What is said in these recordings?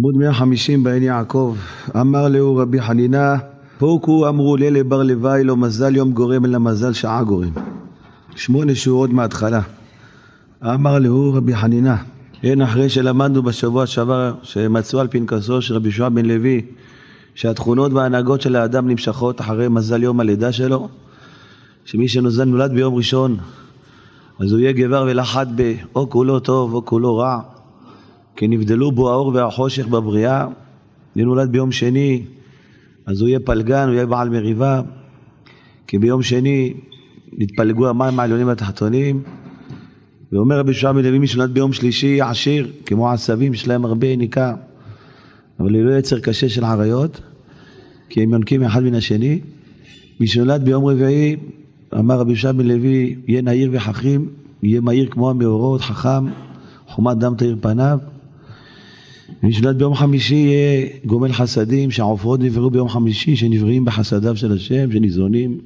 עמוד 150 בעין יעקב, אמר לאו רבי חנינה, פוקו אמרו לילה בר לוואי לא מזל יום גורם אלא מזל שעה גורם. שמונה שורות מההתחלה. אמר לאו רבי חנינה, כן אחרי שלמדנו בשבוע שעבר שמצאו על פנקסו של רבי יהושע בן לוי שהתכונות וההנהגות של האדם נמשכות אחרי מזל יום הלידה שלו שמי שנולד נולד ביום ראשון אז הוא יהיה גבר ולחד באו כולו טוב או כולו רע כי נבדלו בו האור והחושך בבריאה אם נולד ביום שני אז הוא יהיה פלגן, הוא יהיה בעל מריבה כי ביום שני נתפלגו המים העליונים והתחתונים. ואומר רבי בן לוי מי שנולד ביום שלישי עשיר כמו עשבים יש להם הרבה יניקה. אבל היא לא יצר קשה של עריות כי הם יונקים אחד מן השני. מי שנולד ביום רביעי אמר רבי בן לוי יהיה נהיר וחכים יהיה מהיר כמו המאורות חכם חומת דם תאיר פניו שנולד ביום חמישי יהיה גומל חסדים שהעופות נבראו ביום חמישי שנבראים בחסדיו של השם שניזונים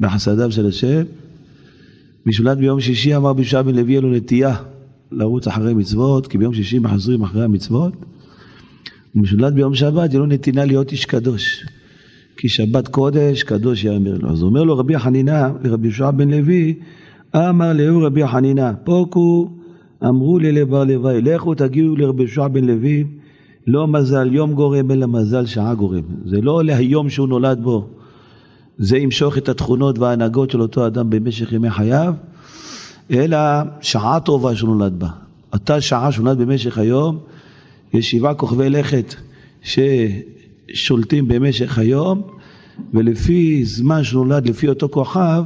בחסדיו של השם. מי שנולד ביום שישי אמר בישע בן לוי יהיה לו נטייה לרוץ אחרי מצוות כי ביום שישי מחזרים אחרי המצוות. ומי שנולד ביום שבת יהיה לו נתינה להיות איש קדוש כי שבת קודש קדוש יאמר לו. אז אומר לו רבי חנינה לרבי יהושע בן לוי אמר לאהו רבי חנינה פוקו אמרו לי לבר לוואי, לכו תגיעו לרבי יהושע בן לוי, לא מזל יום גורם, אלא מזל שעה גורם. זה לא להיום שהוא נולד בו, זה ימשוך את התכונות וההנהגות של אותו אדם במשך ימי חייו, אלא שעה טובה שהוא נולד בה. אותה שעה שהוא נולד במשך היום, יש שבעה כוכבי לכת ששולטים במשך היום, ולפי זמן שהוא נולד, לפי אותו כוכב,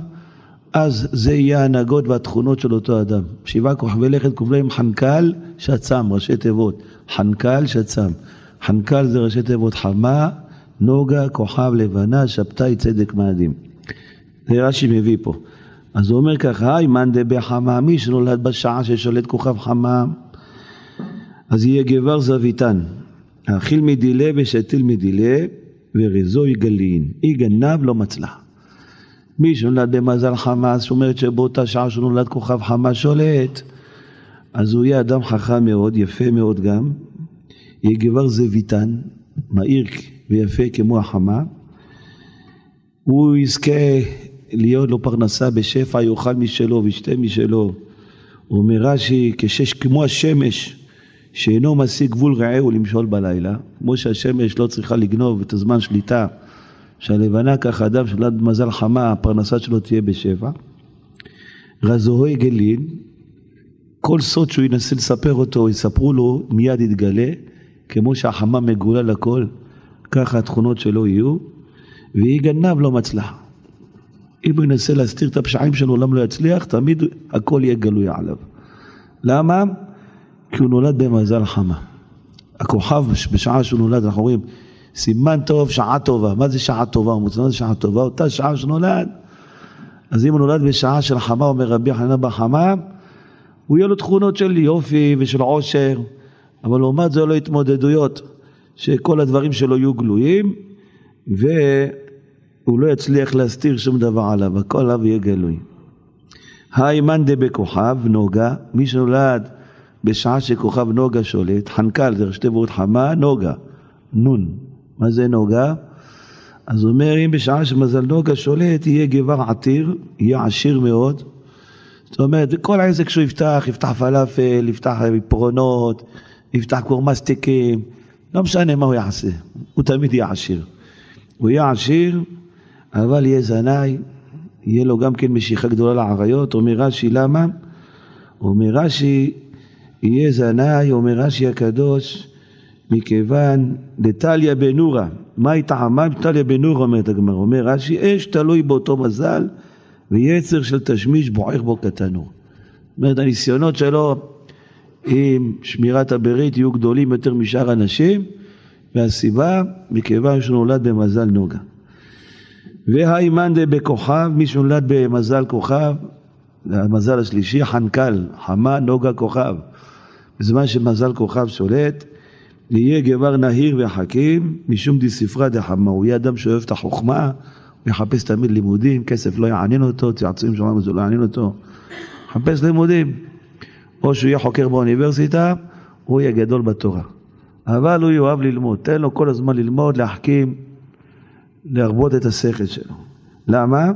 אז זה יהיה ההנהגות והתכונות של אותו אדם. שבעה כוכבי לכת קובלים חנקל שצ"ם, ראשי תיבות. חנקל שצ"ם. חנקל זה ראשי תיבות חמה, נוגה, כוכב, לבנה, שבתאי, צדק מאדים. זה רש"י מביא פה. אז הוא אומר ככה, היי מאן דבי חמה, מי שנולד בשעה ששולט כוכב חמה, אז יהיה גבר זוויתן. האכיל מדילה ושתיל מדילה, ורזו יגלין. אי גנב לא מצלח. מי שנולד במזל חמאס, אומרת שבאותה שעה שנולד כוכב חמאס שולט, אז הוא יהיה אדם חכם מאוד, יפה מאוד גם, יהיה גבר זוויתן, מהיר ויפה כמו החמה, הוא יזכה להיות לו פרנסה בשפע, יאכל משלו וישתה משלו. אומר רש"י, כמו השמש שאינו משיג גבול רעהו למשול בלילה, כמו שהשמש לא צריכה לגנוב את הזמן שליטה שהלבנה ככה אדם שנולד במזל חמה, הפרנסה שלו תהיה בשבע. רזוהי גלין, כל סוד שהוא ינסה לספר אותו, יספרו לו, מיד יתגלה, כמו שהחמה מגולה לכל, ככה התכונות שלו יהיו, והיא גנב לא מצלח. אם הוא ינסה להסתיר את הפשעים שלו, לעולם לא יצליח, תמיד הכל יהיה גלוי עליו. למה? כי הוא נולד במזל חמה. הכוכב בשעה שהוא נולד, אנחנו רואים, סימן טוב, שעה טובה. מה זה שעה טובה? מה זה שעה טובה? אותה שעה שנולד. אז אם הוא נולד בשעה של חמה, אומר רבי חננה בחמה, הוא יהיה לו תכונות של יופי ושל עושר, אבל לעומת זה לו התמודדויות, שכל הדברים שלו יהיו גלויים, והוא לא יצליח להסתיר שום דבר עליו, הכל עליו יהיה גלוי. היי מאן דבכוכב נוגה, מי שנולד בשעה שכוכב נוגה שולט, חנקל זה ראשי תיבות חמה, נוגה, נון. מה זה נוגה? אז הוא אומר, אם בשעה שמזל נוגה שולט, יהיה גבר עתיר, יהיה עשיר מאוד. זאת אומרת, כל העסק שהוא יפתח, יפתח פלאפל, יפתח פרונות, יפתח קורמסטיקים, לא משנה מה הוא יעשה, הוא תמיד יהיה עשיר. הוא יהיה עשיר, אבל יהיה זנאי, יהיה לו גם כן משיכה גדולה לעריות, אומר רש"י, למה? אומר רש"י, יהיה זנאי, אומר רש"י הקדוש, מכיוון דתליה בנורה, מה היא טעמה דתליה בנורה אומרת הגמרא, אומר רש"י, אש תלוי באותו מזל ויצר של תשמיש בוער בו כתנור. זאת אומרת הניסיונות שלו עם שמירת הברית יהיו גדולים יותר משאר הנשים והסיבה מכיוון שהוא נולד במזל נוגה. והאימאן דה בכוכב, מי שנולד במזל כוכב, המזל השלישי, חנקל, חמה נוגה כוכב. בזמן שמזל כוכב שולט, יהיה גבר נהיר וחכים, משום דספרא דחמה, הוא יהיה אדם שאוהב את החוכמה, הוא יחפש תמיד לימודים, כסף לא יעניין אותו, צעצועים שמענו זה לא יעניין אותו, יחפש לימודים. או שהוא יהיה חוקר באוניברסיטה, הוא יהיה גדול בתורה. אבל הוא יאהב ללמוד, תן לו כל הזמן ללמוד, להחכים, להרבות את השכל שלו. למה?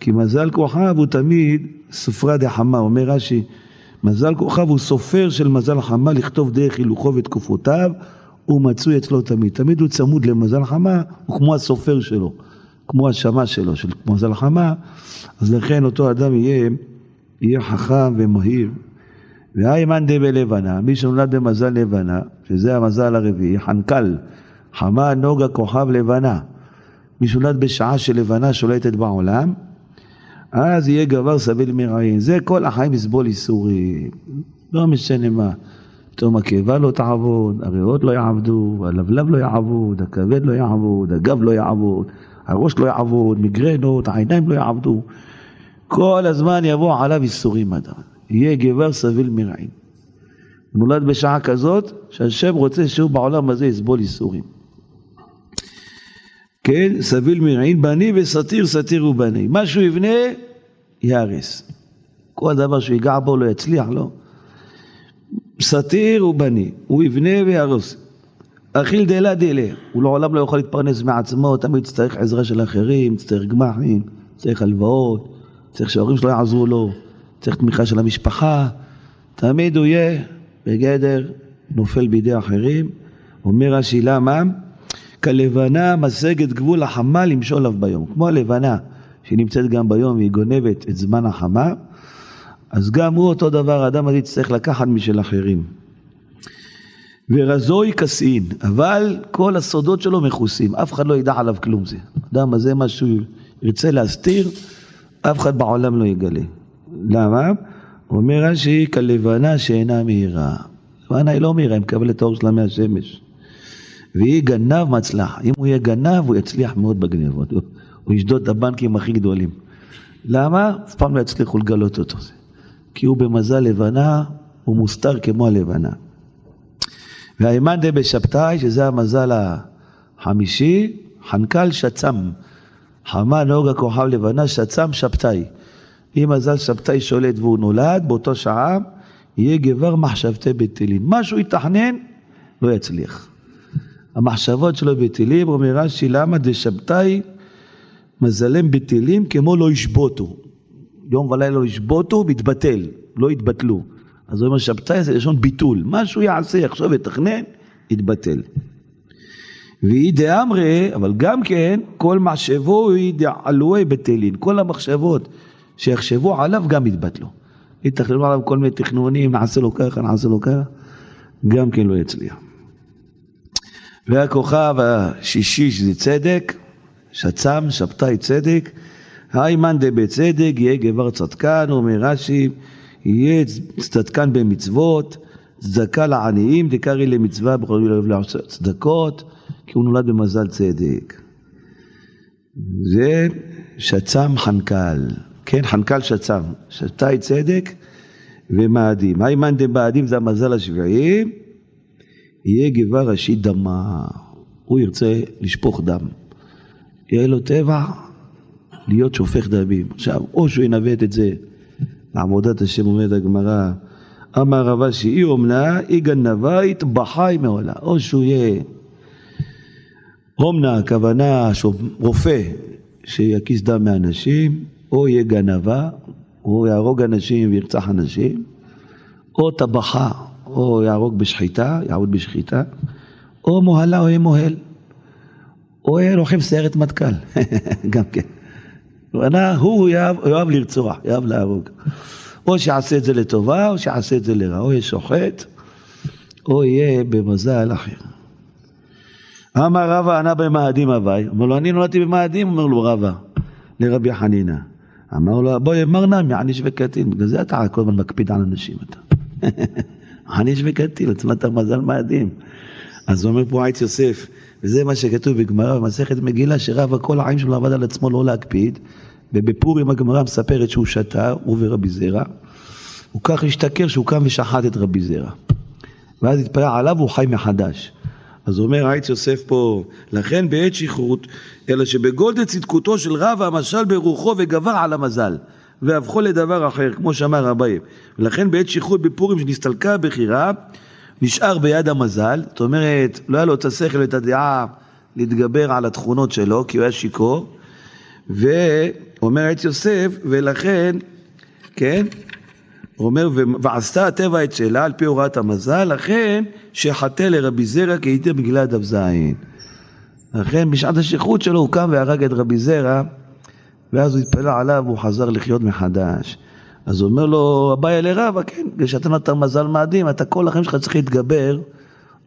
כי מזל כוכב הוא תמיד סופרה דחמה, אומר רש"י, מזל כוכב הוא סופר של מזל חמה לכתוב דרך הילוכו ותקופותיו, הוא מצוי אצלו תמיד. תמיד הוא צמוד למזל חמה, הוא כמו הסופר שלו, כמו השמה שלו, של מזל חמה, אז לכן אותו אדם יהיה, יהיה חכם ומהיר. והאימן דה בלבנה, מי שנולד במזל לבנה, שזה המזל הרביעי, חנקל, חמה נוגה כוכב לבנה. מי שנולד בשעה של לבנה שולטת בעולם, אז יהיה גבר סביל מרעין. זה כל החיים יסבול איסורים, לא משנה מה. פתאום הקיבה לא תעבוד, הריאות לא יעבדו, הלבלב לא יעבוד, הכבד לא יעבוד, הגב לא יעבוד, הראש לא יעבוד, מיגרנות, העיניים לא יעבדו. כל הזמן יבוא עליו איסורים אדם. יהיה גבר סביל מרעין. נולד בשעה כזאת שהשם רוצה שהוא בעולם הזה יסבול איסורים. כן, סביל מרעין בני וסתיר סתיר ובני. מה שהוא יבנה, יהרס. כל דבר שהוא ייגע בו לא יצליח, לא. סתיר ובני, הוא יבנה ויהרוס. אכיל דלה דלה, הוא לעולם לא יכול להתפרנס מעצמו, תמיד צריך עזרה של אחרים, צריך גמחים, צריך הלוואות, צריך שההורים שלו יעזרו לו, צריך תמיכה של המשפחה, תמיד הוא יהיה בגדר נופל בידי אחרים. אומר רש"י למה? כלבנה משגת גבול החמה למשול עליו ביום. כמו הלבנה שנמצאת גם ביום והיא גונבת את זמן החמה, אז גם הוא אותו דבר, האדם הזה יצטרך לקחת משל אחרים. ורזוי כסאין, אבל כל הסודות שלו מכוסים, אף אחד לא ידע עליו כלום זה. האדם הזה, מה שהוא ירצה להסתיר, אף אחד בעולם לא יגלה. למה? אומר רש"י, כלבנה שאינה מהירה. לבנה היא לא מהירה, היא מקבלת את האור שלה מהשמש. והיא גנב מצלח. אם הוא יהיה גנב, הוא יצליח מאוד בגנבות. הוא, הוא ישדוד את הבנקים הכי גדולים. למה? אף פעם לא יצליחו לגלות אותו. כי הוא במזל לבנה, הוא מוסתר כמו הלבנה. והאימן דה בשבתאי, שזה המזל החמישי, חנקל שצם. חמה נוגה כוכב לבנה, שצם שבתאי. אם מזל שבתאי שולט והוא נולד, באותו שעה יהיה גבר מחשבתי בטלים. מה שהוא יתכנן, לא יצליח. המחשבות שלו בטלים, אומר רש"י, למה דשבתאי מזלם בטלים כמו לא ישבותו. יום ולילה לא ישבותו, מתבטל, לא יתבטלו. אז הוא אומר שבתאי זה לשון ביטול. מה שהוא יעשה, יחשוב ויתכנן, יתבטל. ואי דאמרי, אבל גם כן, כל מחשבו היא דעלוהי בטלין. כל המחשבות שיחשבו עליו גם יתבטלו. יתכננו עליו כל מיני תכנונים, נעשה לו ככה, נעשה לו ככה, גם כן לא יצליח. והכוכב השישי שזה צדק, שצם, שבתאי צדק, היימן דבצדק, יהיה גבר צדקן, אומר רש"י, יהיה צדקן במצוות, צדקה לעניים, דקרי למצווה בכל מיני אוהב לעשות צדקות, כי הוא נולד במזל צדק. זה שצם חנקל, כן, חנקל שצם, שבתאי צדק ומאדים. היימן דמאדים זה המזל השביעי, יהיה גבר ראשי דמה, הוא ירצה לשפוך דם. יהיה לו טבע להיות שופך דמים. עכשיו, או שהוא ינווט את זה לעבודת השם אומרת הגמרא, אמר רבה שהיא אומנה, היא גנבה, התבחי מעולה. או שהוא יהיה אומנה, הכוונה רופא שיקיס דם מאנשים, או יהיה גנבה, או יהרוג אנשים וירצח אנשים, או טבחה, או יהרוג בשחיטה, יעבוד בשחיטה, או מוהלה או יהיה מוהל, או יהיה לוחם סיירת מטכ"ל, גם כן. הוא יאהב, לרצוח, יאהב להרוג. או שיעשה את זה לטובה, או שיעשה את זה לרע, או יהיה שוחט, או יהיה במזל אחר. אמר רבא ענה במאדים הווי, אמר לו אני נולדתי במאדים, אומר לו רבא, לרבי חנינא. אמר לו בואי אמר נמי עניש וקטין, בגלל זה אתה כל הזמן מקפיד על אנשים אתה. עניש וקטין, עצמת המזל מאדים. אז אומר פה עץ יוסף, וזה מה שכתוב בגמרא במסכת מגילה, שרב כל החיים שלו עבד על עצמו לא להקפיד, ובפורים הגמרא מספרת שהוא שתה, הוא ורבי זרע, הוא כך השתכר שהוא קם ושחט את רבי זרע. ואז התפלל עליו והוא חי מחדש. אז אומר העץ יוסף פה, לכן בעת שכרות, אלא שבגולדה צדקותו של רב המשל ברוחו וגבר על המזל, והפכו לדבר אחר, כמו שאמר אביי. ולכן בעת שכרות בפורים שנסתלקה הבחירה, נשאר ביד המזל, זאת אומרת, לא היה לו את השכל ואת הדעה להתגבר על התכונות שלו, כי הוא היה שיכור, ואומר את יוסף, ולכן, כן, אומר, ועשתה הטבע את שלה על פי הוראת המזל, לכן שחטא לרבי זרע כי הייתי בגלעד אבזין. לכן בשעת השכרות שלו הוא קם והרג את רבי זרע, ואז הוא התפלל עליו והוא חזר לחיות מחדש. אז הוא אומר לו, אביי לרבה, כן, כשאתה נתן מזל מאדים, אתה כל החיים שלך צריך להתגבר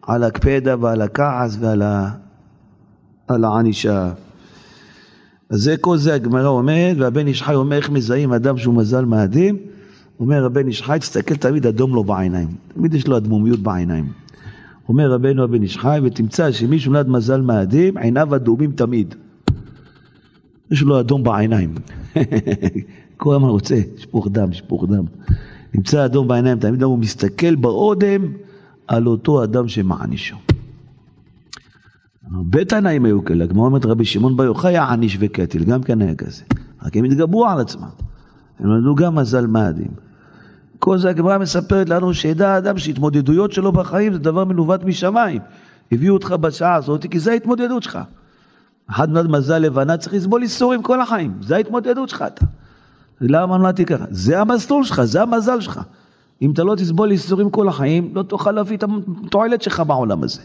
על הקפדה ועל הכעס ועל הענישה. אז זה כל זה הגמרא אומרת, והבן איש חי אומר איך מזהים אדם שהוא מזל מאדים? אומר הבן איש חי, תסתכל תמיד אדום לו בעיניים. תמיד יש לו אדמומיות בעיניים. אומר רבנו הבן איש חי, ותמצא שמישהו נולד מזל מאדים, עיניו אדומים תמיד. יש לו אדום בעיניים. כל הזמן רוצה, שפוך דם, שפוך דם. נמצא אדום בעיניים, תמיד הוא מסתכל באודם על אותו אדם שמענישו. הרבה תנאים היו כאלה, כמו אומרת רבי שמעון בר יוחאי היה עניש וקטל, גם כן היה כזה. רק הם התגברו על עצמם. הם נולדו גם מזל מאדים. כל זה הגמרא מספרת לנו שידע האדם שהתמודדויות שלו בחיים זה דבר מנווט משמיים. הביאו אותך בשעה הזאת כי זה ההתמודדות שלך. אחד נולד מזל לבנה צריך לסבול איסורים כל החיים, זה ההתמודדות שלך אתה. למה נולדתי ככה? זה המסלול שלך, זה המזל שלך. אם אתה לא תסבול איסורים כל החיים, לא תוכל להביא את התועלת שלך בעולם הזה.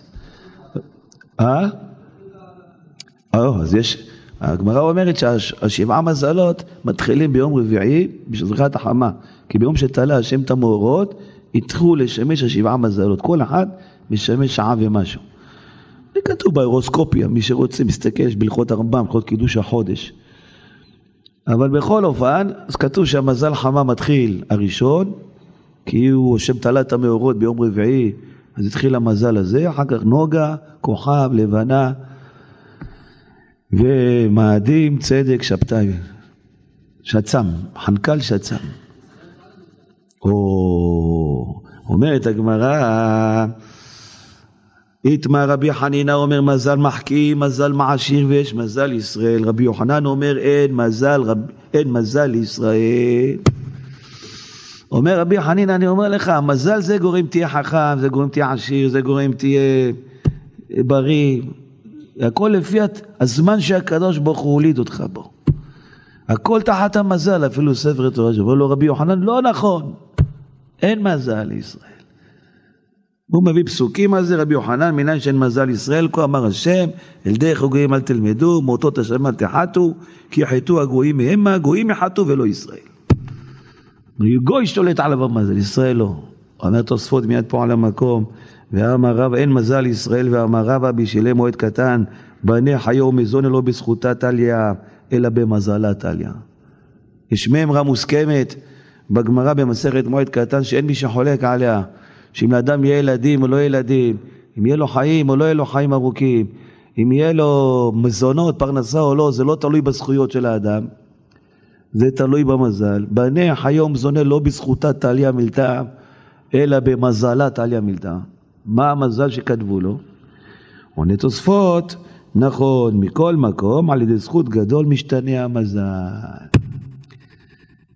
אה? אז יש, הגמרא אומרת שהשבעה מזלות מתחילים ביום רביעי בשזריחת החמה. כי ביום שתלה השם את המאורות, התחילו לשמש השבעה מזלות. כל אחד משמש שעה ומשהו. זה כתוב באירוסקופיה, מי שרוצה מסתכל, יש בהלכות הרמב"ם, בהלכות קידוש החודש. אבל בכל אופן, אז כתוב שהמזל חמה מתחיל הראשון, כי הוא, השם תלה את המאורות ביום רביעי, אז התחיל המזל הזה, אחר כך נוגה, כוכב, לבנה, ומאדים, צדק, שבתאי, שצ"ם, חנקל שצ"ם. או אומרת הגמרא, איתמר רבי חנינא אומר מזל מחכים, מזל מעשיר ויש מזל ישראל. רבי יוחנן אומר אין מזל, רב, אין מזל לישראל. אומר רבי חנינא, אני אומר לך, מזל זה גורם תהיה חכם, זה גורם תהיה עשיר, זה גורם תהיה בריא. הכל לפי הזמן שהקדוש ברוך הוא הוליד אותך בו. הכל תחת המזל, אפילו ספר תורה שאומר לו רבי יוחנן, לא נכון, אין מזל לישראל. הוא מביא פסוקים על זה, רבי יוחנן, מניין שאין מזל ישראל, כה אמר השם, אל דרך הגויים אל תלמדו, מאותות השם אל תחתו, כי יחתו הגויים מהמה, הגויים יחתו ולא ישראל. גוי שולט עליו המזל, ישראל לא. אומר תוספות מיד פה על המקום, ואמר רב אין מזל ישראל ואמר רבא בשלם מועד קטן, בני חיו מזון אלו בזכותה טליה, אלא במזלה טליה. יש מימרה מוסכמת בגמרא במסכת מועד קטן שאין מי שחולק עליה, שאם לאדם יהיה ילדים או לא ילדים, אם יהיה לו חיים או לא יהיה לו חיים ארוכים, אם יהיה לו מזונות, פרנסה או לא, זה לא תלוי בזכויות של האדם, זה תלוי במזל. בני חיום זונה לא בזכותה טליה מילתא, אלא במזלה טליה מילתא. מה המזל שכתבו לו? עונה תוספות, נכון, מכל מקום, על ידי זכות גדול משתנה המזל.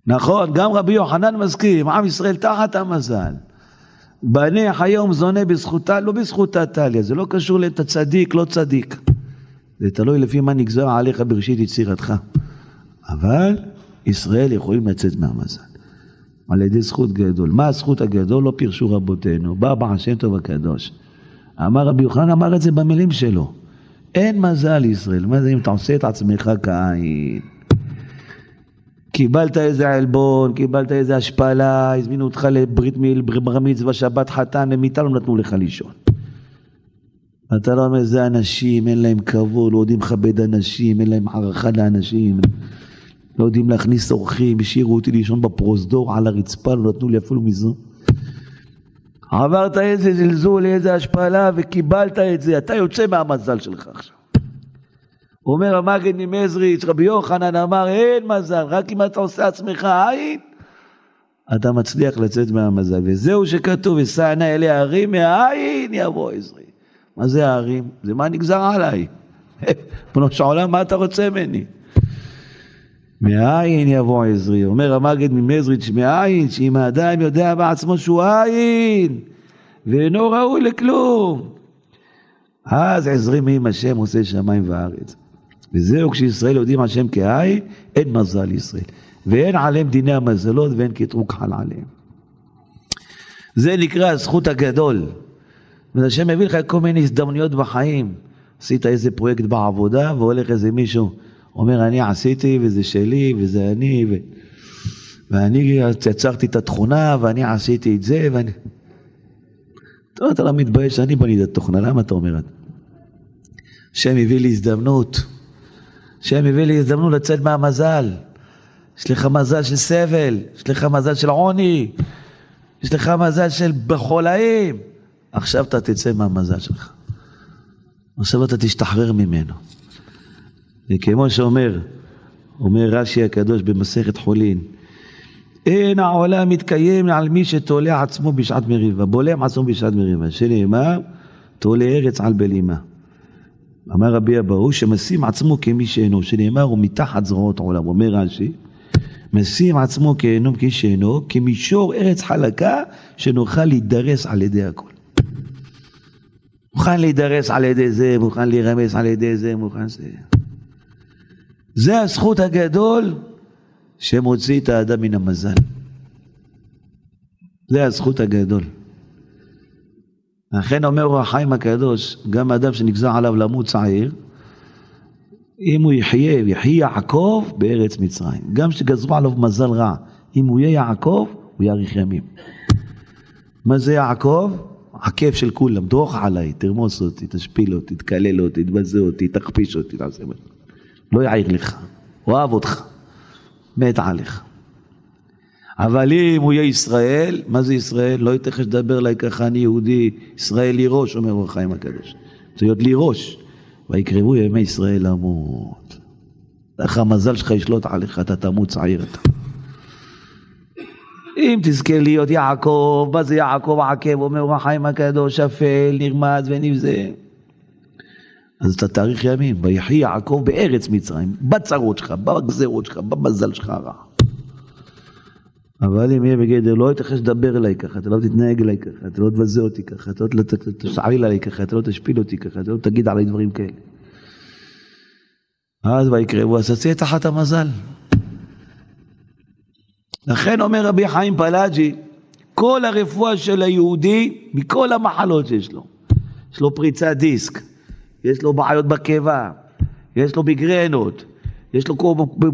נכון, גם רבי יוחנן מסכים, עם ישראל תחת המזל. בנך היום זונה בזכותה, לא בזכותה טליה, זה לא קשור לאתה צדיק, לא צדיק. זה תלוי לפי מה נגזר עליך בראשית יצירתך. אבל ישראל יכולים לצאת מהמזל. על ידי זכות גדול. מה הזכות הגדול? לא פירשו רבותינו. בא בעל שם טוב הקדוש. אמר רבי יוחנן, אמר את זה במילים שלו. אין מזל לישראל. מה זה אם אתה עושה את עצמך כעין? קיבלת איזה עלבון, קיבלת איזה השפלה, הזמינו אותך לברית מיל, בר מצווה, שבת חתן, למיטה לא נתנו לך לישון. אתה לא אומר, זה אנשים, אין להם כבוד, לא יודעים לכבד אנשים, אין להם הערכה לאנשים, לא יודעים להכניס אורחים, השאירו אותי לישון בפרוזדור על הרצפה, לא נתנו לי אפילו מזו. עברת איזה זלזול, איזה השפלה, וקיבלת את זה, אתה יוצא מהמזל שלך עכשיו. אומר המגד ממזריץ', רבי יוחנן אמר, אין מזל, רק אם אתה עושה עצמך עין, אתה מצליח לצאת מהמזל. וזהו שכתוב, ושא נא אלי הערים, מהעין יבוא עזרי. מה זה הערים? זה מה נגזר עליי. בנו של עולם, מה אתה רוצה ממני? מהעין יבוא עזרי. אומר המגד ממזריץ', מהעין, שאם האדם יודע בעצמו שהוא עין, ואינו ראוי לכלום. אז עזרים עם השם עושה שמיים וארץ. וזהו כשישראל יודעים השם כהאי, אין מזל לישראל. ואין עליהם דיני המזלות ואין קטרוג חל עליהם. זה נקרא הזכות הגדול. והשם מביא לך כל מיני הזדמנויות בחיים. עשית איזה פרויקט בעבודה והולך איזה מישהו, אומר אני עשיתי וזה שלי וזה אני ו... ואני יצרתי את התכונה ואני עשיתי את זה ואני... טוב, אתה לא מתבייש, אני בניתי את התוכנה, למה אתה אומר את זה? השם הביא לי הזדמנות. השם הביא לי הזדמנות לצאת מהמזל. יש לך מזל של סבל, יש לך מזל של עוני, יש לך מזל של בחולאים. עכשיו אתה תצא מהמזל שלך. עכשיו אתה תשתחרר ממנו. וכמו שאומר, אומר רש"י הקדוש במסכת חולין, אין העולם מתקיים על מי שתולה עצמו בשעת מריבה, בולם עצמו בשעת מריבה, שנאמר, תולה ארץ על בלימה. אמר רבי אבאו שמשים עצמו כמי שאינו, שנאמר הוא מתחת זרועות עולם, אומר רש"י, משים עצמו כאינו כאיש שאינו, כמישור ארץ חלקה שנוכל להידרס על ידי הכל. מוכן להידרס על ידי זה, מוכן להירמס על ידי זה, מוכן זה. זה הזכות הגדול שמוציא את האדם מן המזל. זה הזכות הגדול. לכן אומר אור החיים הקדוש, גם אדם שנגזר עליו למות צעיר, אם הוא יחיה, יחיה יעקב בארץ מצרים. גם שגזרו עליו מזל רע, אם הוא יהיה יעקב, הוא יאריך ימים. מה זה יעקב? הכיף של כולם, דרוך עליי, תרמוס אותי, תשפיל אותי, תקלל אותי, תבזה אותי, תכפיש אותי, תעשה לא יעיר לך, אוהב אותך, מת עליך. אבל אם הוא יהיה ישראל, מה זה ישראל? לא ייתכן שתדבר אליי ככה, אני יהודי, ישראל לי ראש, אומר אור החיים הקדוש. צריך להיות לי ראש. ויקרבו ימי ישראל למות. לך המזל שלך ישלוט עליך, אתה תמות צעיר אתה. אם תזכה להיות יעקב, מה זה יעקב עקב, אומר אור החיים הקדוש, שפל, נרמז ונבזה. אז אתה תאריך ימים, ויחי יעקב בארץ מצרים, בצרות שלך, בגזרות שלך, במזל שלך הרע. אבל אם יהיה בגדר, לא ייתכן שתדבר אליי ככה, אתה לא תתנהג אליי ככה, אתה לא תבזה אותי ככה, אתה לא תשעליל עליי ככה, אתה לא תשפיל אותי ככה, אתה לא תגיד עליי דברים כאלה. אז ויקרבו, אז תצא תחת המזל. לכן אומר רבי חיים פלאג'י, כל הרפואה של היהודי, מכל המחלות שיש לו, יש לו פריצת דיסק, יש לו בעיות בקיבה, יש לו מיגרנות, יש לו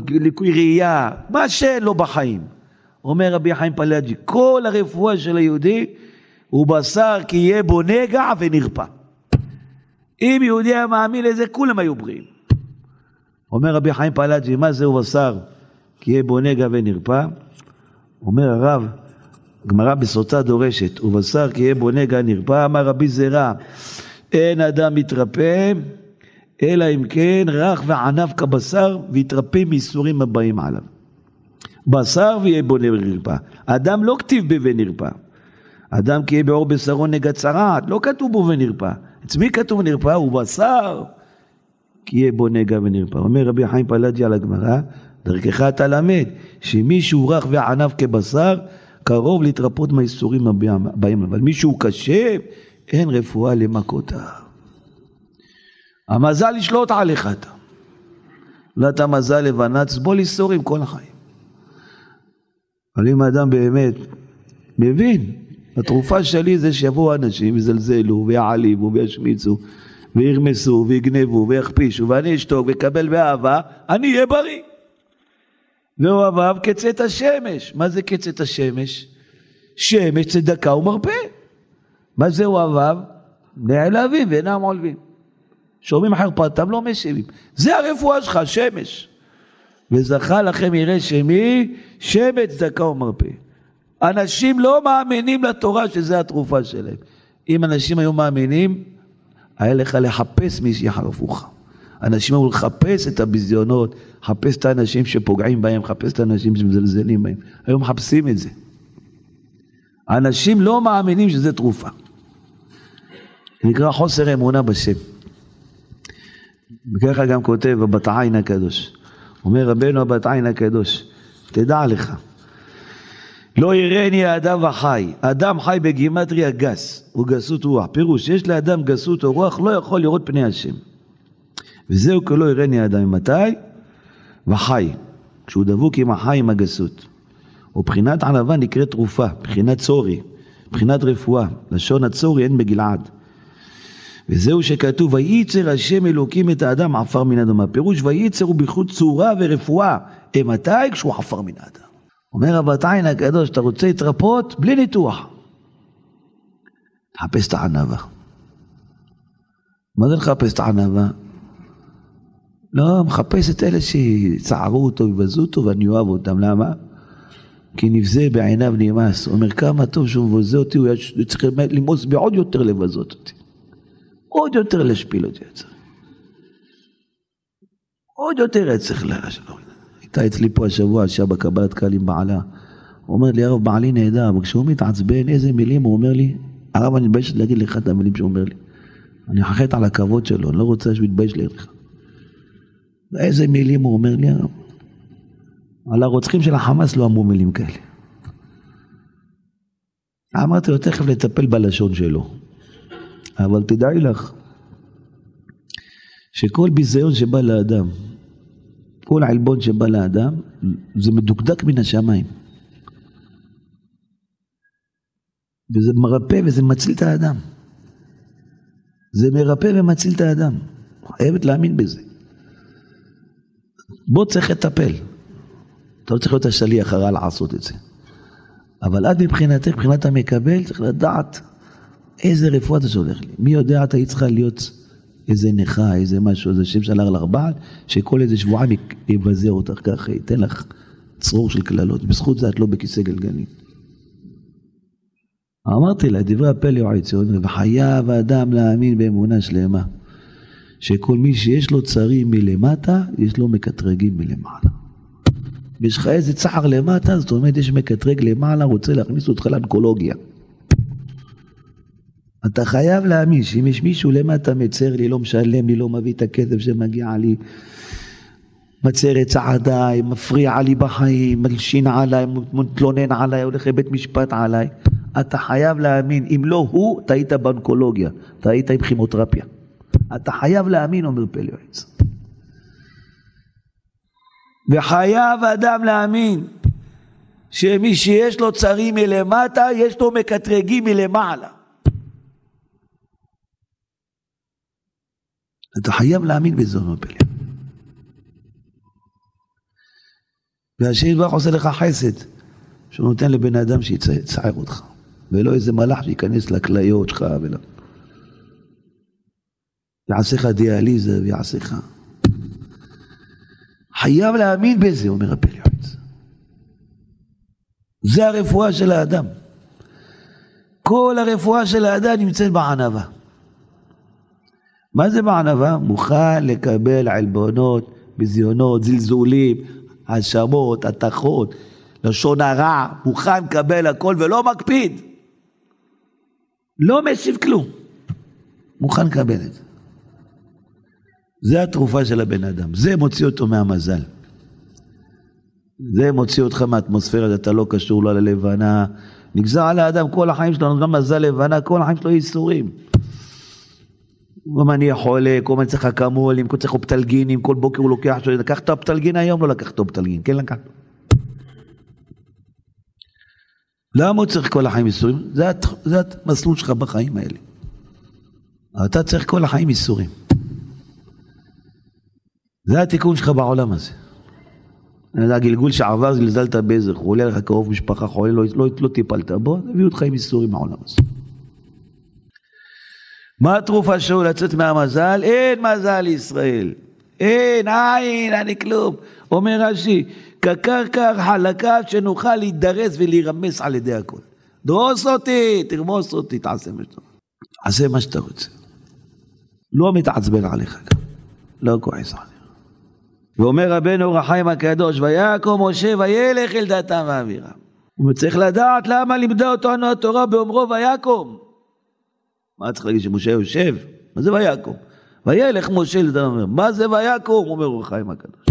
ליקוי ראייה, מה שאין לו בחיים. אומר רבי חיים פלאג'י, כל הרפואה של היהודי הוא בשר כי יהיה בו נגע ונרפא. אם יהודי היה מאמין לזה, כולם היו בריאים. אומר רבי חיים פלאג'י, מה זהו בשר כי יהיה בו נגע ונרפא? אומר הרב, גמרא בסוטה דורשת, ובשר כי יהיה בו נגע נרפא, אמר רבי זרע, אין אדם מתרפא, אלא אם כן רך וענף כבשר, ויתרפא מייסורים הבאים עליו. בשר ויהיה בו נרפא. אדם לא כתיב בה ונרפא. אדם כי יהיה בעור בשרו נגע צרעת, לא כתוב בו ונרפא. מי כתוב נרפא? בשר כי יהיה בו נגע ונרפא. אומר רבי חיים פלאג'י על הגמרא, דרכך אתה למד, שמישהו רך וענף כבשר, קרוב להתרפות מהאיסורים הבאים. אבל מישהו קשה, אין רפואה למכותיו. המזל ישלוט עליך אתה. לא אתה מזל לבנה, תסבול איסורים כל החיים. אבל אם האדם באמת מבין, התרופה שלי זה שיבואו אנשים ויזלזלו ויעליבו וישמיצו וירמסו ויגנבו ויכפישו ואני אשתוק ואקבל באהבה, אני אהיה בריא. ואוהביו כצאת השמש. מה זה כצאת השמש? שמש צדקה ומרפא. מה זה אוהביו? נעלבים ואינם עולבים. שומעים חרפתם לא משיבים. זה הרפואה שלך, שמש. וזכה לכם ירא שמי, שמץ צדקה ומרפא. אנשים לא מאמינים לתורה שזה התרופה שלהם. אם אנשים היו מאמינים, היה לך לחפש מי שיחרפוך. אנשים אמרו לחפש את הביזיונות, לחפש את האנשים שפוגעים בהם, לחפש את האנשים שמזלזלים בהם. היום מחפשים את זה. אנשים לא מאמינים שזה תרופה. נקרא חוסר אמונה בשם. וככה גם כותב הבת עין הקדוש. אומר רבנו הבת עין הקדוש, תדע לך, לא יראני האדם החי, אדם חי בגימטריה גס, הוא גסות רוח. פירוש, יש לאדם גסות או רוח, לא יכול לראות פני השם. וזהו כלא יראני האדם. מתי? וחי. כשהוא דבוק עם החי, עם הגסות. ובחינת ענווה נקראת תרופה, בחינת צורי, בחינת רפואה. לשון הצורי אין בגלעד. וזהו שכתוב, וייצר השם אלוקים את האדם עפר מן אדמה. פירוש וייצר הוא בייחוד צורה ורפואה. מתי? כשהוא עפר מן האדם. אומר רבתיין הקדוש, אתה רוצה להתרפות? בלי ניתוח. תחפש את הענווה. מה זה לחפש את הענווה? לא, מחפש את אלה שיצערו אותו, יבזו אותו, ואני אוהב אותם. למה? כי נבזה בעיניו נמאס. הוא אומר, כמה טוב שהוא מבזה אותי, הוא צריך למאוס בי עוד יותר לבזות אותי. עוד יותר להשפיל אותי. עוד יותר היה צריך להשפיל. הייתה אצלי פה השבוע, שעה בקבלת קהל עם בעלה. הוא אומר לי, הרב, בעלי נהדר, אבל כשהוא מתעצבן, איזה מילים הוא אומר לי, הרב, אני מתבייש להגיד לך את המילים שהוא אומר לי. אני חחט על הכבוד שלו, אני לא רוצה שהוא יתבייש לי לך. איזה מילים הוא אומר לי, הרב? על הרוצחים של החמאס לא אמרו מילים כאלה. אמרתי לו, תכף לטפל בלשון שלו. אבל תדעי לך, שכל ביזיון שבא לאדם, כל עלבון שבא לאדם, זה מדוקדק מן השמיים. וזה מרפא וזה מציל את האדם. זה מרפא ומציל את האדם. חייבת להאמין בזה. בוא צריך לטפל. אתה לא צריך להיות השליח הרע לעשות את זה. אבל את מבחינתך, מבחינת המקבל, צריך לדעת איזה רפואה אתה שולח לי. מי יודע, אתה היית צריכה להיות איזה נכה, איזה משהו, איזה שם שלח לך בעל, שכל איזה שבועיים יבזה אותך ככה, ייתן לך צרור של קללות. בזכות זה את לא בכיסא גלגלים. אמרתי לה, דברי הפלא יועץ, וחייב האדם להאמין באמונה שלמה, שכל מי שיש לו צרים מלמטה, יש לו מקטרגים מלמעלה. ויש לך איזה צער למטה, זאת אומרת, יש מקטרג למעלה, רוצה להכניס אותך לאנקולוגיה. אתה חייב להאמין שאם יש מישהו למטה מצר לי, לא משלם לי, לא מביא את הכסף שמגיע לי, מצר את צעדיי, מפריע לי בחיים, מלשין עליי, מתלונן עליי, הולך לבית משפט עליי, אתה חייב להאמין, אם לא הוא, אתה היית באונקולוגיה, אתה היית עם כימותרפיה. אתה חייב להאמין, אומר פלא יועץ. וחייב אדם להאמין שמי שיש לו צרים מלמטה, יש לו מקטרגים מלמעלה. אתה חייב להאמין בזה, אומר פלא. והשם יתברך עושה לך חסד, שהוא נותן לבן אדם שיצער אותך, ולא איזה מלאך שייכנס לכליות שלך ולא... יעשה לך דיאליזה ויעשה לך... חייב להאמין בזה, אומר הפלא יועץ. זה הרפואה של האדם. כל הרפואה של האדם נמצאת בענווה. מה זה בענווה? מוכן לקבל עלבונות, ביזיונות, זלזולים, האשמות, התכות, לשון הרע, מוכן לקבל הכל ולא מקפיד. לא משיב כלום. מוכן לקבל את זה. זה התרופה של הבן אדם, זה מוציא אותו מהמזל. זה מוציא אותך מהאטמוספירה, אתה לא קשור לא ללבנה. נגזר על האדם כל החיים שלו, גם מזל לבנה, כל החיים שלו ייסורים. הזמן יהיה חולה, כל הזמן צריך אקמולים, כל צריך אופטלגינים, כל בוקר הוא לוקח, לקח את האופטלגין היום, לא לקח את האופטלגין, כן לקח. למה הוא צריך כל החיים ייסורים? זה, זה המסלול שלך בחיים האלה. אתה צריך כל החיים ייסורים. זה התיקון שלך בעולם הזה. זה הגלגול שעבר, זלזלת באיזה חולה לך קרוב משפחה חולה, לא, לא, לא טיפלת בו, הביאו אותך עם ייסורים מהעולם הזה. מה התרופה שלו לצאת מהמזל? אין מזל לישראל. אין, אין, אני כלום. אומר רש"י, כקרקע חלקה שנוכל להידרס ולהירמס על ידי הכל. דרוס אותי, תרמוס אותי, תעשה מה שאתה רוצה. עשה מה שאתה רוצה. לא מתעצבן עליך גם, לא כועס עליך. ואומר רבנו אור החיים הקדוש, ויקום משה וילך אל דתם ואבירם. הוא צריך לדעת למה לימדה אותנו התורה באומרו ויקום. מה צריך להגיד שמשה יושב? מה זה ויקום? וילך משה לדתם ואבירם. מה זה ויקום? אומר אור החיים הקדוש.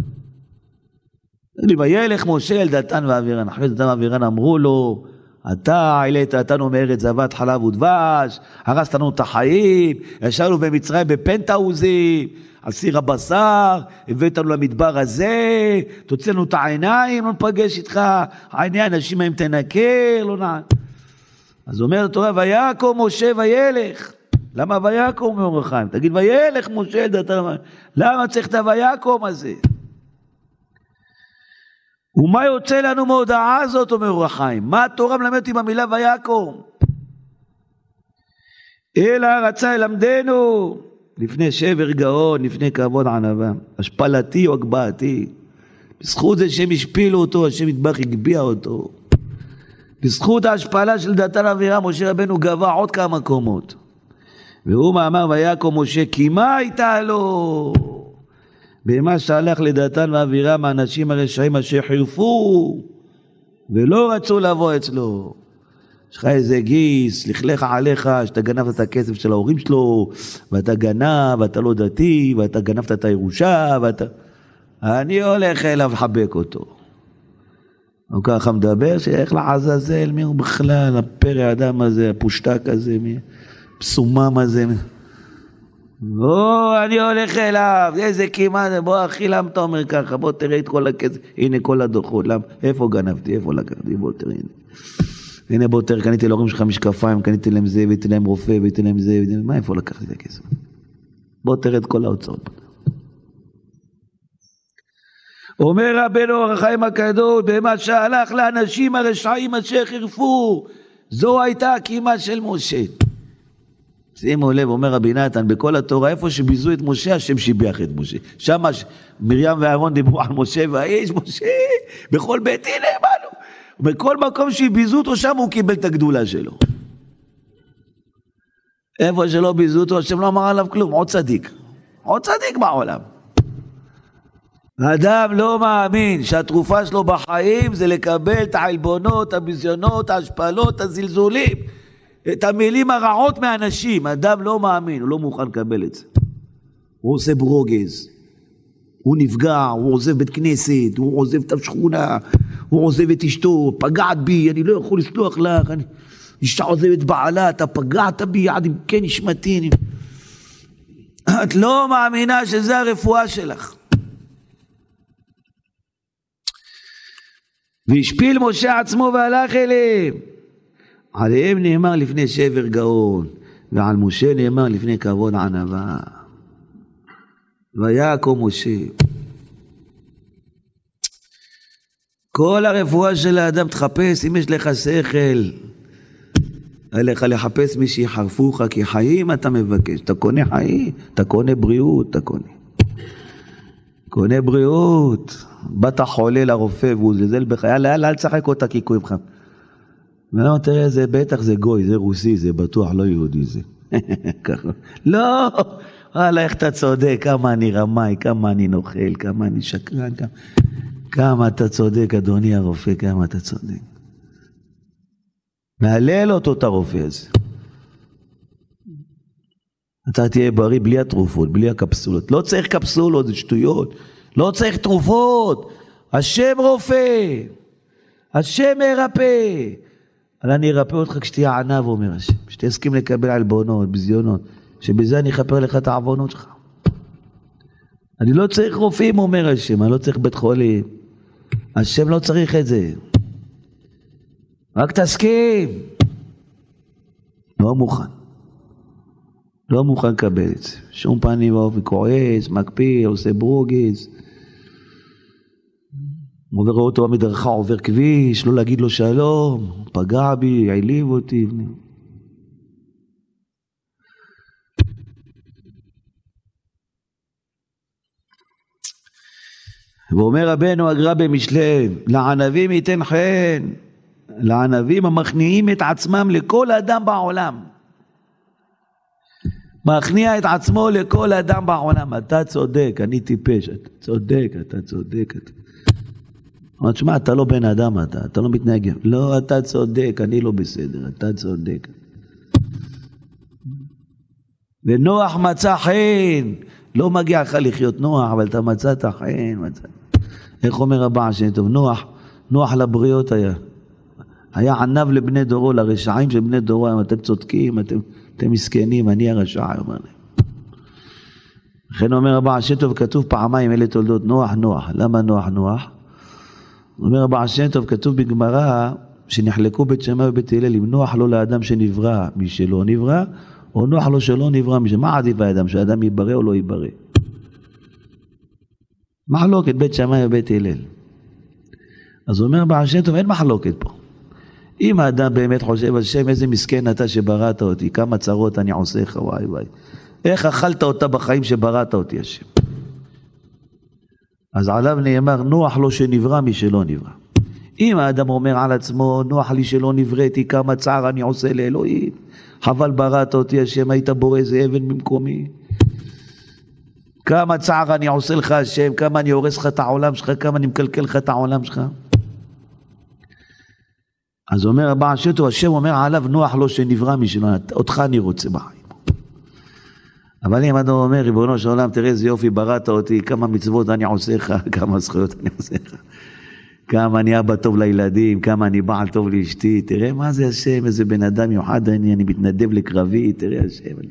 וילך משה אל דתן ואבירן. אחרי דתן ואבירן אמרו לו, אתה העלית אותנו מארץ זבת חלב ודבש, הרסת לנו את החיים, ישבנו במצרים בפנטהאוזים, על סיר הבשר, הבאת לנו למדבר הזה, תוציא לנו את העיניים, לא נפגש איתך, עיני אנשים מהם תנקר, לא נע... אז אומר התורה, ויקום משה וילך. למה ויקום אומר החיים? תגיד וילך משה דתה, למה צריך את הויקום הזה? ומה יוצא לנו מההודעה הזאת, אומר אור החיים? מה התורה מלמדת אותי במילה ויקום? אלא רצה ללמדנו לפני שבר גאון, לפני כבוד ענווה, השפלתי או הגבהתי. בזכות זה שהם השפילו אותו, השם יתברך הגביה אותו. בזכות ההשפלה של דתן אבירה, משה רבנו גבה עוד כמה קומות. והוא מאמר ויקום משה, כי מה הייתה לו? במה שהלך לדתן ואבירה מהאנשים הרשעים אשר חירפו ולא רצו לבוא אצלו. יש לך איזה גיס, לכלך עליך, שאתה גנבת את הכסף של ההורים שלו, ואתה גנב, ואתה לא דתי, ואתה גנבת את הירושה, ואתה... אני הולך אליו לחבק אותו. הוא ככה מדבר, שאיך לעזאזל, מי הוא בכלל, הפרא אדם הזה, הפושטק הזה, מי... הפסומם הזה. בוא, אני הולך אליו, איזה כמעט, בוא אחי, למה אתה אומר ככה? בוא תראה את כל הכסף, הנה כל הדוחות, למה? איפה גנבתי, איפה לקחתי, בוא תראה, הנה. הנה בוא תראה, קניתי להורים שלך משקפיים, קניתי להם זה, והייתי להם רופא, והייתי להם זה, מה, איפה לקחתי את הכסף? בוא תראה את כל ההוצאות. אומר רבנו אור החיים הקדוש, במה שהלך לאנשים הרשעים אשר חירפו, זו הייתה הקימה של משה. שימו לב, אומר רבי נתן, בכל התורה, איפה שביזו את משה, השם שיבח את משה. שם מרים ואהרון דיברו על משה והאיש, משה, בכל בית הנה באנו. בכל מקום שביזו אותו, שם הוא קיבל את הגדולה שלו. איפה שלא ביזו אותו, השם לא אמר עליו כלום, עוד צדיק. עוד צדיק בעולם. האדם לא מאמין שהתרופה שלו בחיים זה לקבל את העלבונות, הביזיונות, ההשפלות, הזלזולים. את המילים הרעות מאנשים. אדם לא מאמין, הוא לא מוכן לקבל את זה. הוא עושה ברוגז, הוא נפגע, הוא עוזב בית כנסת, הוא עוזב את השכונה, הוא עוזב את אשתו, פגעת בי, אני לא יכול לסלוח לך, אני... אישה עוזבת בעלה, אתה פגעת בי עד עמקי כן נשמתי. את לא מאמינה שזה הרפואה שלך. והשפיל משה עצמו והלך אליהם. עליהם נאמר לפני שבר גאון, ועל משה נאמר לפני כבוד ענווה. ויקום משה. כל הרפואה של האדם תחפש, אם יש לך שכל, עליך לחפש מי שיחרפוך, כי חיים אתה מבקש. אתה קונה חיים, אתה קונה בריאות, אתה קונה. קונה בריאות. באת חולה לרופא והוא זלזל בך, יאללה, יאללה, אל תשחק אותה כי כואב לך. ואומר, תראה, זה בטח זה גוי, זה רוסי, זה בטוח לא יהודי זה. ככה. לא, וואלה, איך אתה צודק, כמה אני רמאי, כמה אני נוכל, כמה אני שקרן, כמה, כמה אתה צודק, אדוני הרופא, כמה אתה צודק. מהלל אותו את הרופא הזה. אתה תהיה בריא בלי התרופות, בלי הקפסולות. לא צריך קפסולות, זה שטויות. לא צריך תרופות. השם רופא, השם מרפא. אבל אני ארפא אותך כשתהיה ענב, אומר השם, שתסכים לקבל עלבונות, ביזיונות, שבזה אני אכפר לך את העוונות שלך. אני לא צריך רופאים, אומר השם, אני לא צריך בית חולים. השם לא צריך את זה. רק תסכים. לא מוכן. לא מוכן לקבל את זה. שום פנים ואופן כועס, מקפיא, עושה ברוגז. עובר אותו במדרכה, עובר כביש, לא להגיד לו שלום, פגע בי, העליב אותי. ואומר רבנו הגר"א במשלי, לענבים ייתן חן, לענבים המכניעים את עצמם לכל אדם בעולם. מכניע את עצמו לכל אדם בעולם. אתה צודק, אני טיפש. אתה צודק, אתה צודק. אתה... אמר, תשמע, אתה לא בן אדם אתה, אתה לא מתנהג. לא, אתה צודק, אני לא בסדר, אתה צודק. ונוח מצא חן, לא מגיע לך לחיות נוח, אבל אתה מצאת חן, מצא. איך אומר הבעל שם טוב, נוח, נוח לבריות היה. היה עניו לבני דורו, לרשעים של בני דורו, אתם צודקים, אתם, אתם מסכנים, אני הרשע, אומר להם. לכן אומר הבעל השם טוב, כתוב פעמיים אלה תולדות נוח, נוח. למה נוח, נוח? אומר הבעל השם טוב, כתוב בגמרא, שנחלקו בית שמאי ובית הלל, אם נוח לו לאדם שנברא משלא נברא, או נוח לו שלא נברא משלא. מה עדיף האדם, שהאדם ייברא או לא ייברא? מחלוקת בית שמאי ובית הלל. אז אומר בעל שם טוב, אין מחלוקת פה. אם האדם באמת חושב, השם איזה מסכן אתה שבראת אותי, כמה צרות אני עושה לך, וואי וואי. איך אכלת אותה בחיים שבראת אותי השם? אז עליו נאמר, נוח לו שנברא משלא נברא. אם האדם אומר על עצמו, נוח לי שלא נבראתי, כמה צער אני עושה לאלוהים, חבל בראת אותי השם, היית בורא איזה אבן במקומי. כמה צער אני עושה לך השם, כמה אני הורס לך את העולם שלך, כמה אני מקלקל לך את העולם שלך. אז אומר הבעל שם טוב, השם אומר עליו נוח לו שנברא משלו, אותך אני רוצה בחיים. אבל אם אדם אומר, ריבונו של עולם, תראה איזה יופי בראת אותי, כמה מצוות אני עושה לך, כמה זכויות אני עושה לך, כמה אני אבא טוב לילדים, כמה אני בעל טוב לאשתי, תראה מה זה השם, איזה בן אדם מיוחד אני, אני מתנדב לקרבי, תראה השם. אני...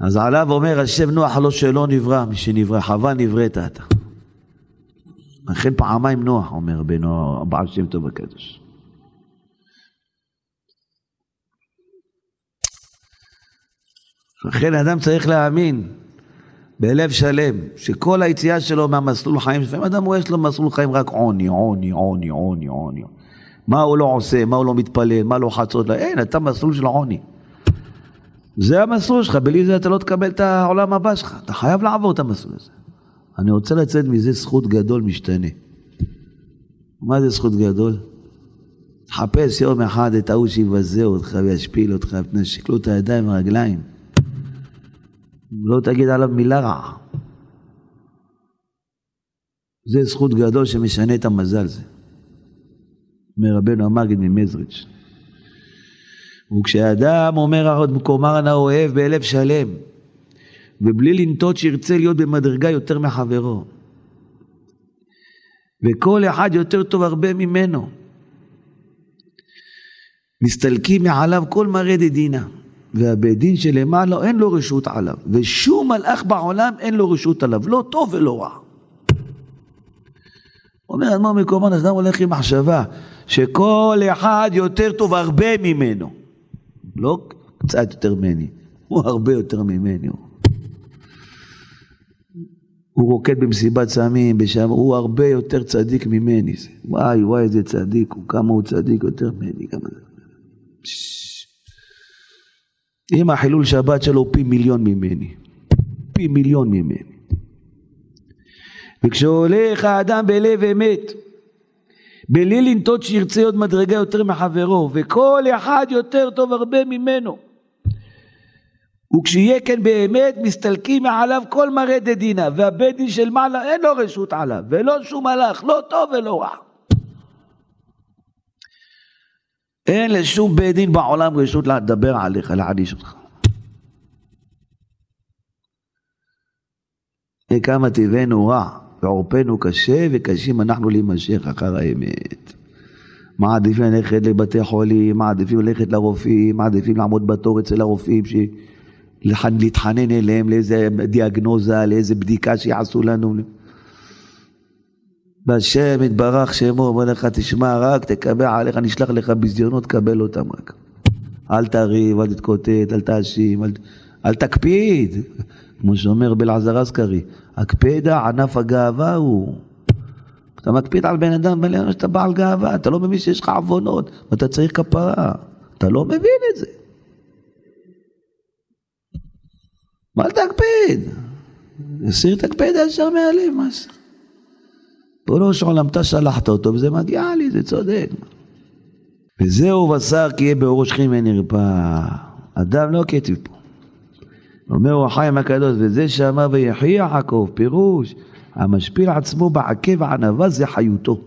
אז עליו אומר השם נוח לו שלא נברא, משנברא, חבל נבראת אתה. לכן פעמיים נוח, אומר הבעל שם טוב הקדוש. לכן אדם צריך להאמין בלב שלם, שכל היציאה שלו מהמסלול חיים, לפעמים אדם רואה יש לו מסלול חיים רק עוני, עוני, עוני, עוני, עוני. מה הוא לא עושה, מה הוא לא מתפלל, מה לא חצות, אין, אתה מסלול של עוני. זה המסלול שלך, בלי זה אתה לא תקבל את העולם הבא שלך, אתה חייב לעבור את המסלול הזה. אני רוצה לצאת מזה זכות גדול משתנה. מה זה זכות גדול? תחפש יום אחד את ההוא שיבזה אותך וישפיל אותך, ותנשק לו את הידיים והרגליים. לא תגיד עליו מילה רעה. זה זכות גדול שמשנה את המזל זה. מרבנו המגיד ממזריץ'. וכשאדם אומר עוד מקומר הנא אוהב בלב שלם, ובלי לנטות שירצה להיות במדרגה יותר מחברו. וכל אחד יותר טוב הרבה ממנו. מסתלקים מעליו כל מראה דדינה, והבית דין שלמעלה אין לו רשות עליו, ושום מלאך בעולם אין לו רשות עליו, לא טוב ולא רע. אומר אדמו"ר מקומן, אדם הולך עם מחשבה שכל אחד יותר טוב הרבה ממנו. לא קצת יותר ממני, הוא הרבה יותר ממני. הוא רוקד במסיבת סמים, בשם, הוא הרבה יותר צדיק ממני. וואי וואי איזה צדיק, הוא כמה הוא צדיק יותר ממני. כמה זה. אם החילול שבת שלו הוא פי מיליון ממני. פי מיליון ממני. וכשהולך האדם בלב אמת, בלי לנטות שירצה עוד מדרגה יותר מחברו, וכל אחד יותר טוב הרבה ממנו. וכשיהיה כן באמת מסתלקים מעליו כל מראה דדינה והבית דין של מעלה אין לו רשות עליו ולא שום מלאך לא טוב ולא רע. אין לשום בית דין בעולם רשות לדבר עליך להעניש אותך כמה טבענו רע ועורפנו קשה וקשים אנחנו להימשך אחר האמת. מעדיפים ללכת לבתי חולים, מעדיפים ללכת לרופאים, מעדיפים לעמוד בתור אצל הרופאים ש... להתחנן אליהם לאיזה דיאגנוזה, לאיזה בדיקה שיעשו לנו. והשם יתברך שמו, אומר לך, תשמע, רק תקבל עליך, נשלח לך ביזיונות, קבל אותם רק. אל תריב, אל תתקוטט, אל תאשים, אל, אל תקפיד. כמו שאומר בלעזר אזכרי, הקפדה ענף הגאווה הוא. אתה מקפיד על בן אדם, בן אדם שאתה בעל גאווה, אתה לא מבין שיש לך עוונות, ואתה צריך כפרה. אתה לא מבין את זה. מה תקפיד? הסיר הקפדה ישר מהלב, מה זה? של עולם, אתה שלחת אותו וזה מגיע לי, זה צודק. וזהו בשר כי יהיה באורו שכם ונרפא. אדם לא כתב פה. אומר הוא החיים הקדוש, וזה שאמר ויחי יעקב, פירוש, המשפיל עצמו בעקב ענווה זה חיותו.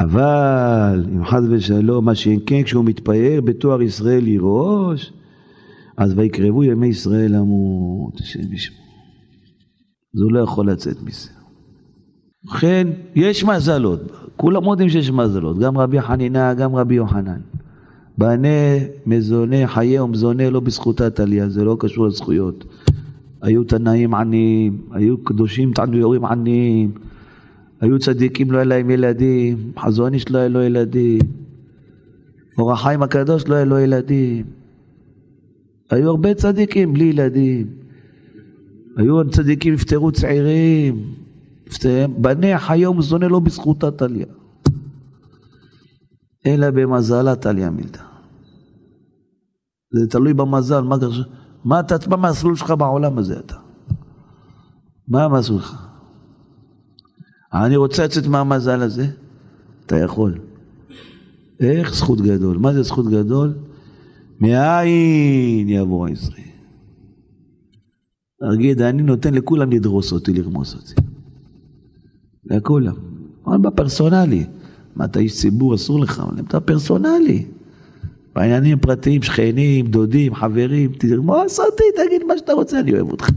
אבל אם חס ושלום, מה שאם כן כשהוא מתפאר בתואר ישראל יראוש, אז ויקרבו ימי ישראל למות, השם ישמור. אז הוא לא יכול לצאת מזה. ובכן, יש מזלות, כולם יודעים שיש מזלות, גם רבי חנינה, גם רבי יוחנן. בנה, מזונה, חיי ומזונה לא בזכותה טליה, זה לא קשור לזכויות. היו תנאים עניים, היו קדושים תנויורים עניים, היו צדיקים לא היה להם ילדים, חזון איש לא היה לו ילדים, אור החיים הקדוש לא היה לו ילדים. היו הרבה צדיקים בלי ילדים. היו צדיקים נפטרו צעירים, בניה חיי ומזונה לא בזכותה טליה. אלא במזלה טליה מילתא. זה תלוי במזל, מה, מה, אתה, מה המסלול שלך בעולם הזה אתה? מה המסלול שלך? אני רוצה לצאת מהמזל הזה? אתה יכול. איך זכות גדול? מה זה זכות גדול? מאין יבוא העשרים? תגיד, אני נותן לכולם לדרוס אותי, לרמוס אותי. לכולם. אבל בפרסונלי. מה, אתה איש ציבור, אסור לך, אבל אתה פרסונלי. בעניינים פרטיים, שכנים, דודים, חברים, תרמוס אותי, תגיד מה שאתה רוצה, אני אוהב אותך.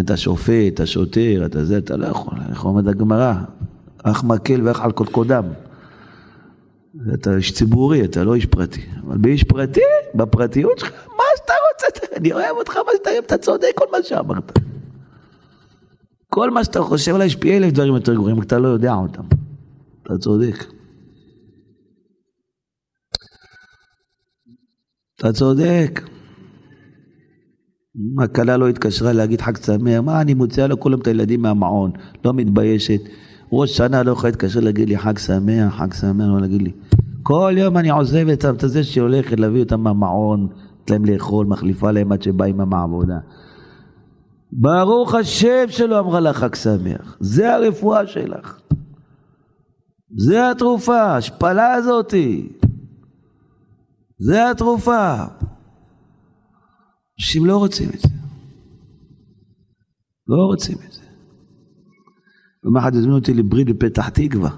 אתה שופט, אתה שוטר, אתה זה, אתה לא יכול, איך אומרת הגמרא? אח מקל ואח על קודקודם. אתה איש ציבורי, אתה לא איש פרטי. אבל באיש פרטי, בפרטיות שלך, מה שאתה רוצה, אני אוהב אותך, מה שאתה אוהב, אתה צודק כל מה שאמרת. כל מה שאתה חושב עליי, יש פי אלף דברים יותר גרועים, אתה לא יודע אותם. אתה צודק. אתה צודק. הכלה לא התקשרה להגיד חג שמח, מה אני מוציאה לו כולם את הילדים מהמעון, לא מתביישת. ראש שנה לא יכולה להתקשר להגיד לי חג שמח, חג שמח, לא להגיד לי. כל יום אני עוזב את זה שהולכת להביא אותם מהמעון, לתת להם לאכול, מחליפה להם עד שבא אימא מהעבודה. ברוך השם שלא אמרה לך חג שמח, זה הרפואה שלך. זה התרופה, ההשפלה הזאתי. זה התרופה. אנשים לא רוצים את זה. לא רוצים את זה. יום אחד הזמינו אותי לברית בפתח תקווה.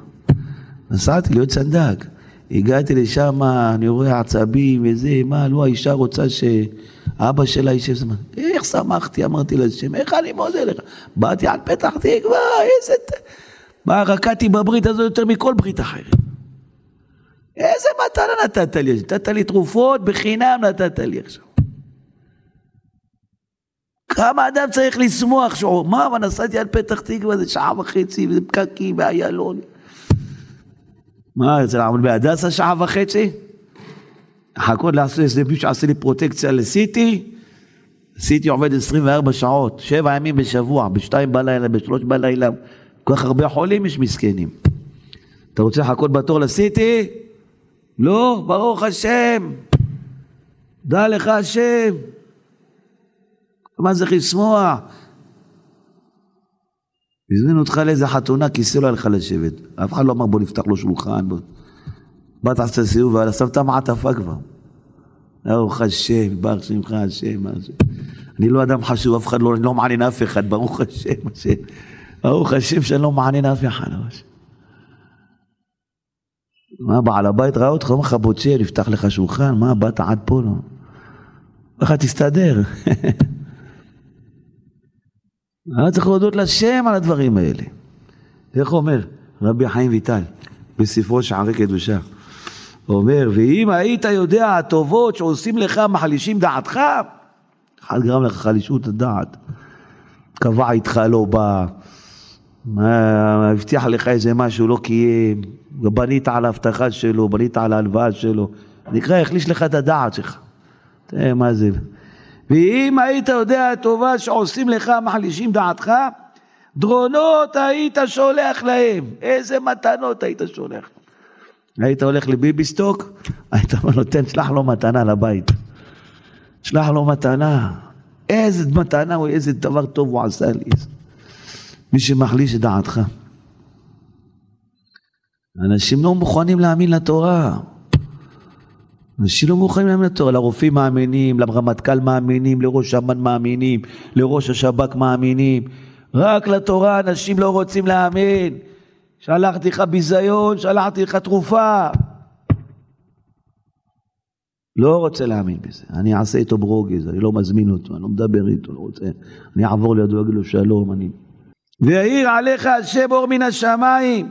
נסעתי להיות סנדק. הגעתי לשם, אני רואה עצבים וזה, מה, לא, האישה רוצה שאבא שלה יישב זמן. איך שמחתי, אמרתי לשם, איך אני מודה לך. באתי על פתח תקווה, איזה... מה, רקדתי בברית הזו יותר מכל ברית אחרת. איזה מתנה נתת לי? נתת לי תרופות, בחינם נתת לי עכשיו. כמה אדם צריך לשמוח שהוא, מה, אבל נסעתי על פתח תקווה, זה שעה וחצי, וזה פקקים באיילון. מה, אצל לעמוד בהדסה שעה וחצי? לחכות לעשות איזה מישהו שעשה לי פרוטקציה לסיטי? סיטי עובד 24 שעות, שבע ימים בשבוע, בשתיים בלילה, בשלוש בלילה, כל כך הרבה חולים יש מסכנים. אתה רוצה לחכות בתור לסיטי? לא, ברוך השם. דע לך השם. מה צריך לשמוח? הזמינו אותך לאיזה חתונה, כיסא לא היה לך לשבת. אף אחד לא אמר בוא נפתח לו שולחן. בוא. באת לעשות סיבוב, אבל שמת מעטפה כבר. ברוך השם, ברוך שמך השם. אני לא אדם חשוב, אף אחד לא, לא מעניין אף אחד, ברוך השם, השם. ברוך השם שאני לא מעניין אף אחד. מה, בעל הבית ראה אותך, אומר לך בוצ'ר, יפתח לך שולחן, מה, באת עד פה, לא? ככה תסתדר. היה צריך להודות לשם על הדברים האלה. איך אומר רבי חיים ויטל בספרו שערי קדושה? אומר, ואם היית יודע הטובות שעושים לך מחלישים דעתך, אחד גרם לך חלישות הדעת. קבע איתך לא בא, הבטיח לך איזה משהו, לא קיים, בנית על ההבטחה שלו, בנית על ההלוואה שלו, נקרא, החליש לך את הדעת שלך. תראה מה זה. ואם היית יודע הטובה שעושים לך מחלישים דעתך, דרונות היית שולח להם. איזה מתנות היית שולח. היית הולך לביביסטוק, היית נותן, שלח לו מתנה לבית. שלח לו מתנה. איזה מתנה, איזה דבר טוב הוא עשה לי. מי שמחליש את דעתך. אנשים לא מוכנים להאמין לתורה. אנשים לא מוכנים להאמין לתורה, לרופאים מאמינים, לרמטכ"ל מאמינים, לראש אמ"ן מאמינים, לראש השב"כ מאמינים, רק לתורה אנשים לא רוצים להאמין. שלחתי לך ביזיון, שלחתי לך תרופה. לא רוצה להאמין בזה, אני אעשה איתו ברוגז, אני לא מזמין אותו, אני לא מדבר איתו, לא רוצה, אני אעבור לידו, אגיד לו שלום, אני... ויאיר עליך השם אור מן השמיים,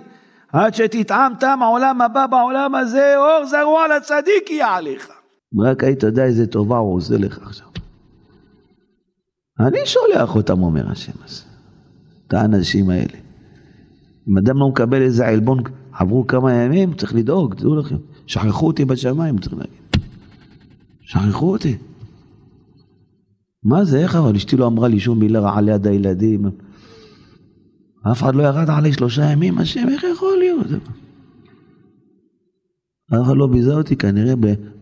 עד שתטעם טעם העולם הבא בעולם הזה, אור זרוע לצדיק יהיה עליך. רק היית יודע איזה טובה הוא עושה לך עכשיו. אני שולח אותם, אומר השם הזה. את האנשים האלה. אם אדם לא מקבל איזה עלבון, עברו כמה ימים, צריך לדאוג, תדעו לכם. שכחו אותי בשמיים, צריך להגיד. שכחו אותי. מה זה, איך אבל אשתי לא אמרה לי שום מילה רעה ליד הילדים? אף אחד לא ירד עלי שלושה ימים, השם, איך יכול להיות? אף אחד לא ביזה אותי, כנראה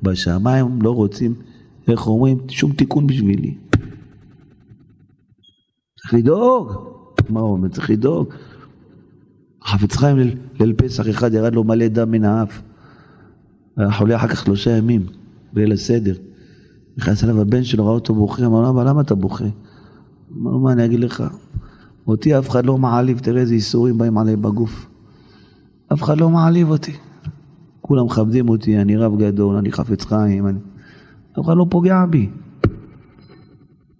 בשמיים לא רוצים, איך אומרים, שום תיקון בשבילי. צריך לדאוג. מה הוא אומר? צריך לדאוג. חפץ חיים ליל, ליל פסח אחד ירד לו מלא דם מן האף. היה חולה אחר כך שלושה ימים, בליל הסדר. נכנס אליו הבן שלו, ראה אותו בוכה, אמר לו, למה אתה בוכה? אמר לו, מה אני אגיד לך? אותי אף אחד לא מעליב, תראה איזה איסורים באים עליי בגוף. אף אחד לא מעליב אותי. כולם מכבדים אותי, אני רב גדול, אני חפץ חיים, אני... אף אחד לא פוגע בי.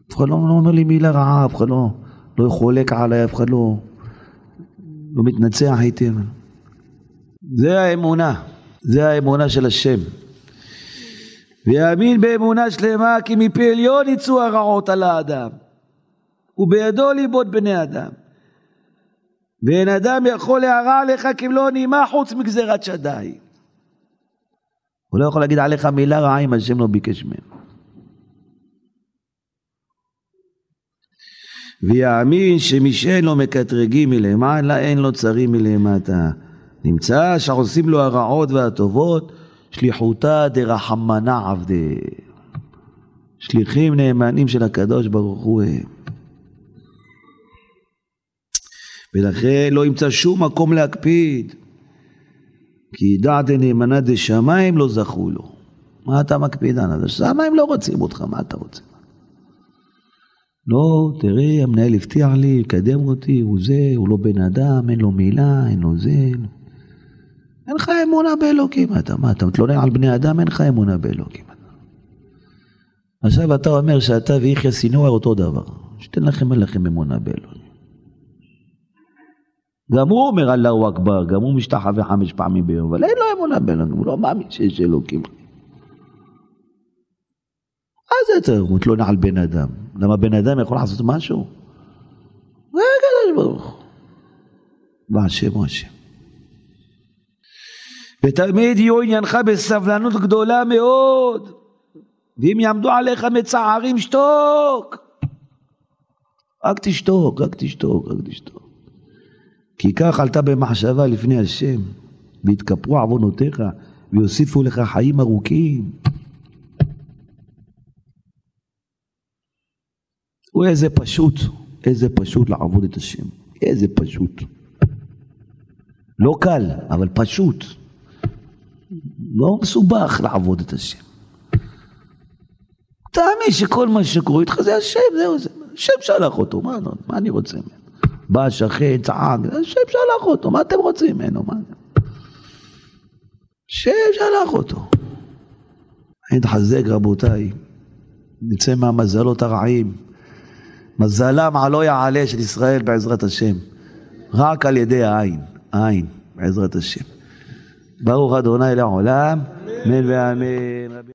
אף אחד לא, לא אומר לי מילה רעה, אף אחד לא, לא חולק עליי, אף אחד לא, לא מתנצח איתי. זה האמונה, זה האמונה של השם. ויאמין באמונה שלמה כי מפי עליון יצאו הרעות על האדם ובידו ליבות בני אדם ואין אדם יכול להרע עליך כמלוא נימה חוץ מגזירת שדי הוא לא יכול להגיד עליך מילה רעה אם השם לא ביקש ממנו ויאמין שמי שאין לו מקטרגים מלמעלה אין לו צרים מלמטה נמצא שעושים לו הרעות והטובות שליחותא דרחמנא עבדי. שליחים נאמנים של הקדוש ברוך הוא הם. ולכן לא ימצא שום מקום להקפיד. כי דעת נאמנה דשמיים לא זכו לו. מה אתה מקפיד על זה? שמיים לא רוצים אותך, מה אתה רוצה? לא, תראי, המנהל הבטיח לי, יקדם אותי, הוא זה, הוא לא בן אדם, אין לו מילה, אין לו זה. אין לך אמונה באלוקים. אתה מה, אתה מתלונן על בני אדם, אין לך אמונה באלוקים. עכשיו אתה אומר שאתה ויחיא סינואר אותו דבר. שתן לכם, אין לכם אמונה באלוקים. גם הוא אומר אללהו אכבר, גם הוא משתחווה חמש פעמים ביום, אבל אין לו אמונה באלוקים, הוא לא מאמין שיש אלוקים. זה אתה מתלונן על בן אדם? למה בן אדם יכול לעשות משהו? רגע, הקדוש ברוך הוא. והשם הוא השם. ותמיד יהיו עניינך בסבלנות גדולה מאוד ואם יעמדו עליך מצערים שתוק רק תשתוק, רק תשתוק, רק תשתוק כי כך עלתה במחשבה לפני השם ויתכפרו עוונותיך ויוסיפו לך חיים ארוכים הוא איזה פשוט, איזה פשוט לעבוד את השם, איזה פשוט. לא קל, אבל פשוט. לא מסובך לעבוד את השם. תאמין שכל מה שקורה איתך זה השם, זהו זה. השם שלח אותו, מה, מה אני רוצה ממנו? בא שכן, צעק, השם שלח אותו, מה אתם רוצים ממנו? השם שלח אותו. נתחזק רבותיי, נצא מהמזלות הרעים. מזלם עלו יעלה של ישראל בעזרת השם. רק על ידי העין, העין, בעזרת השם. ברוך אדוני לעולם, אמן ואמן.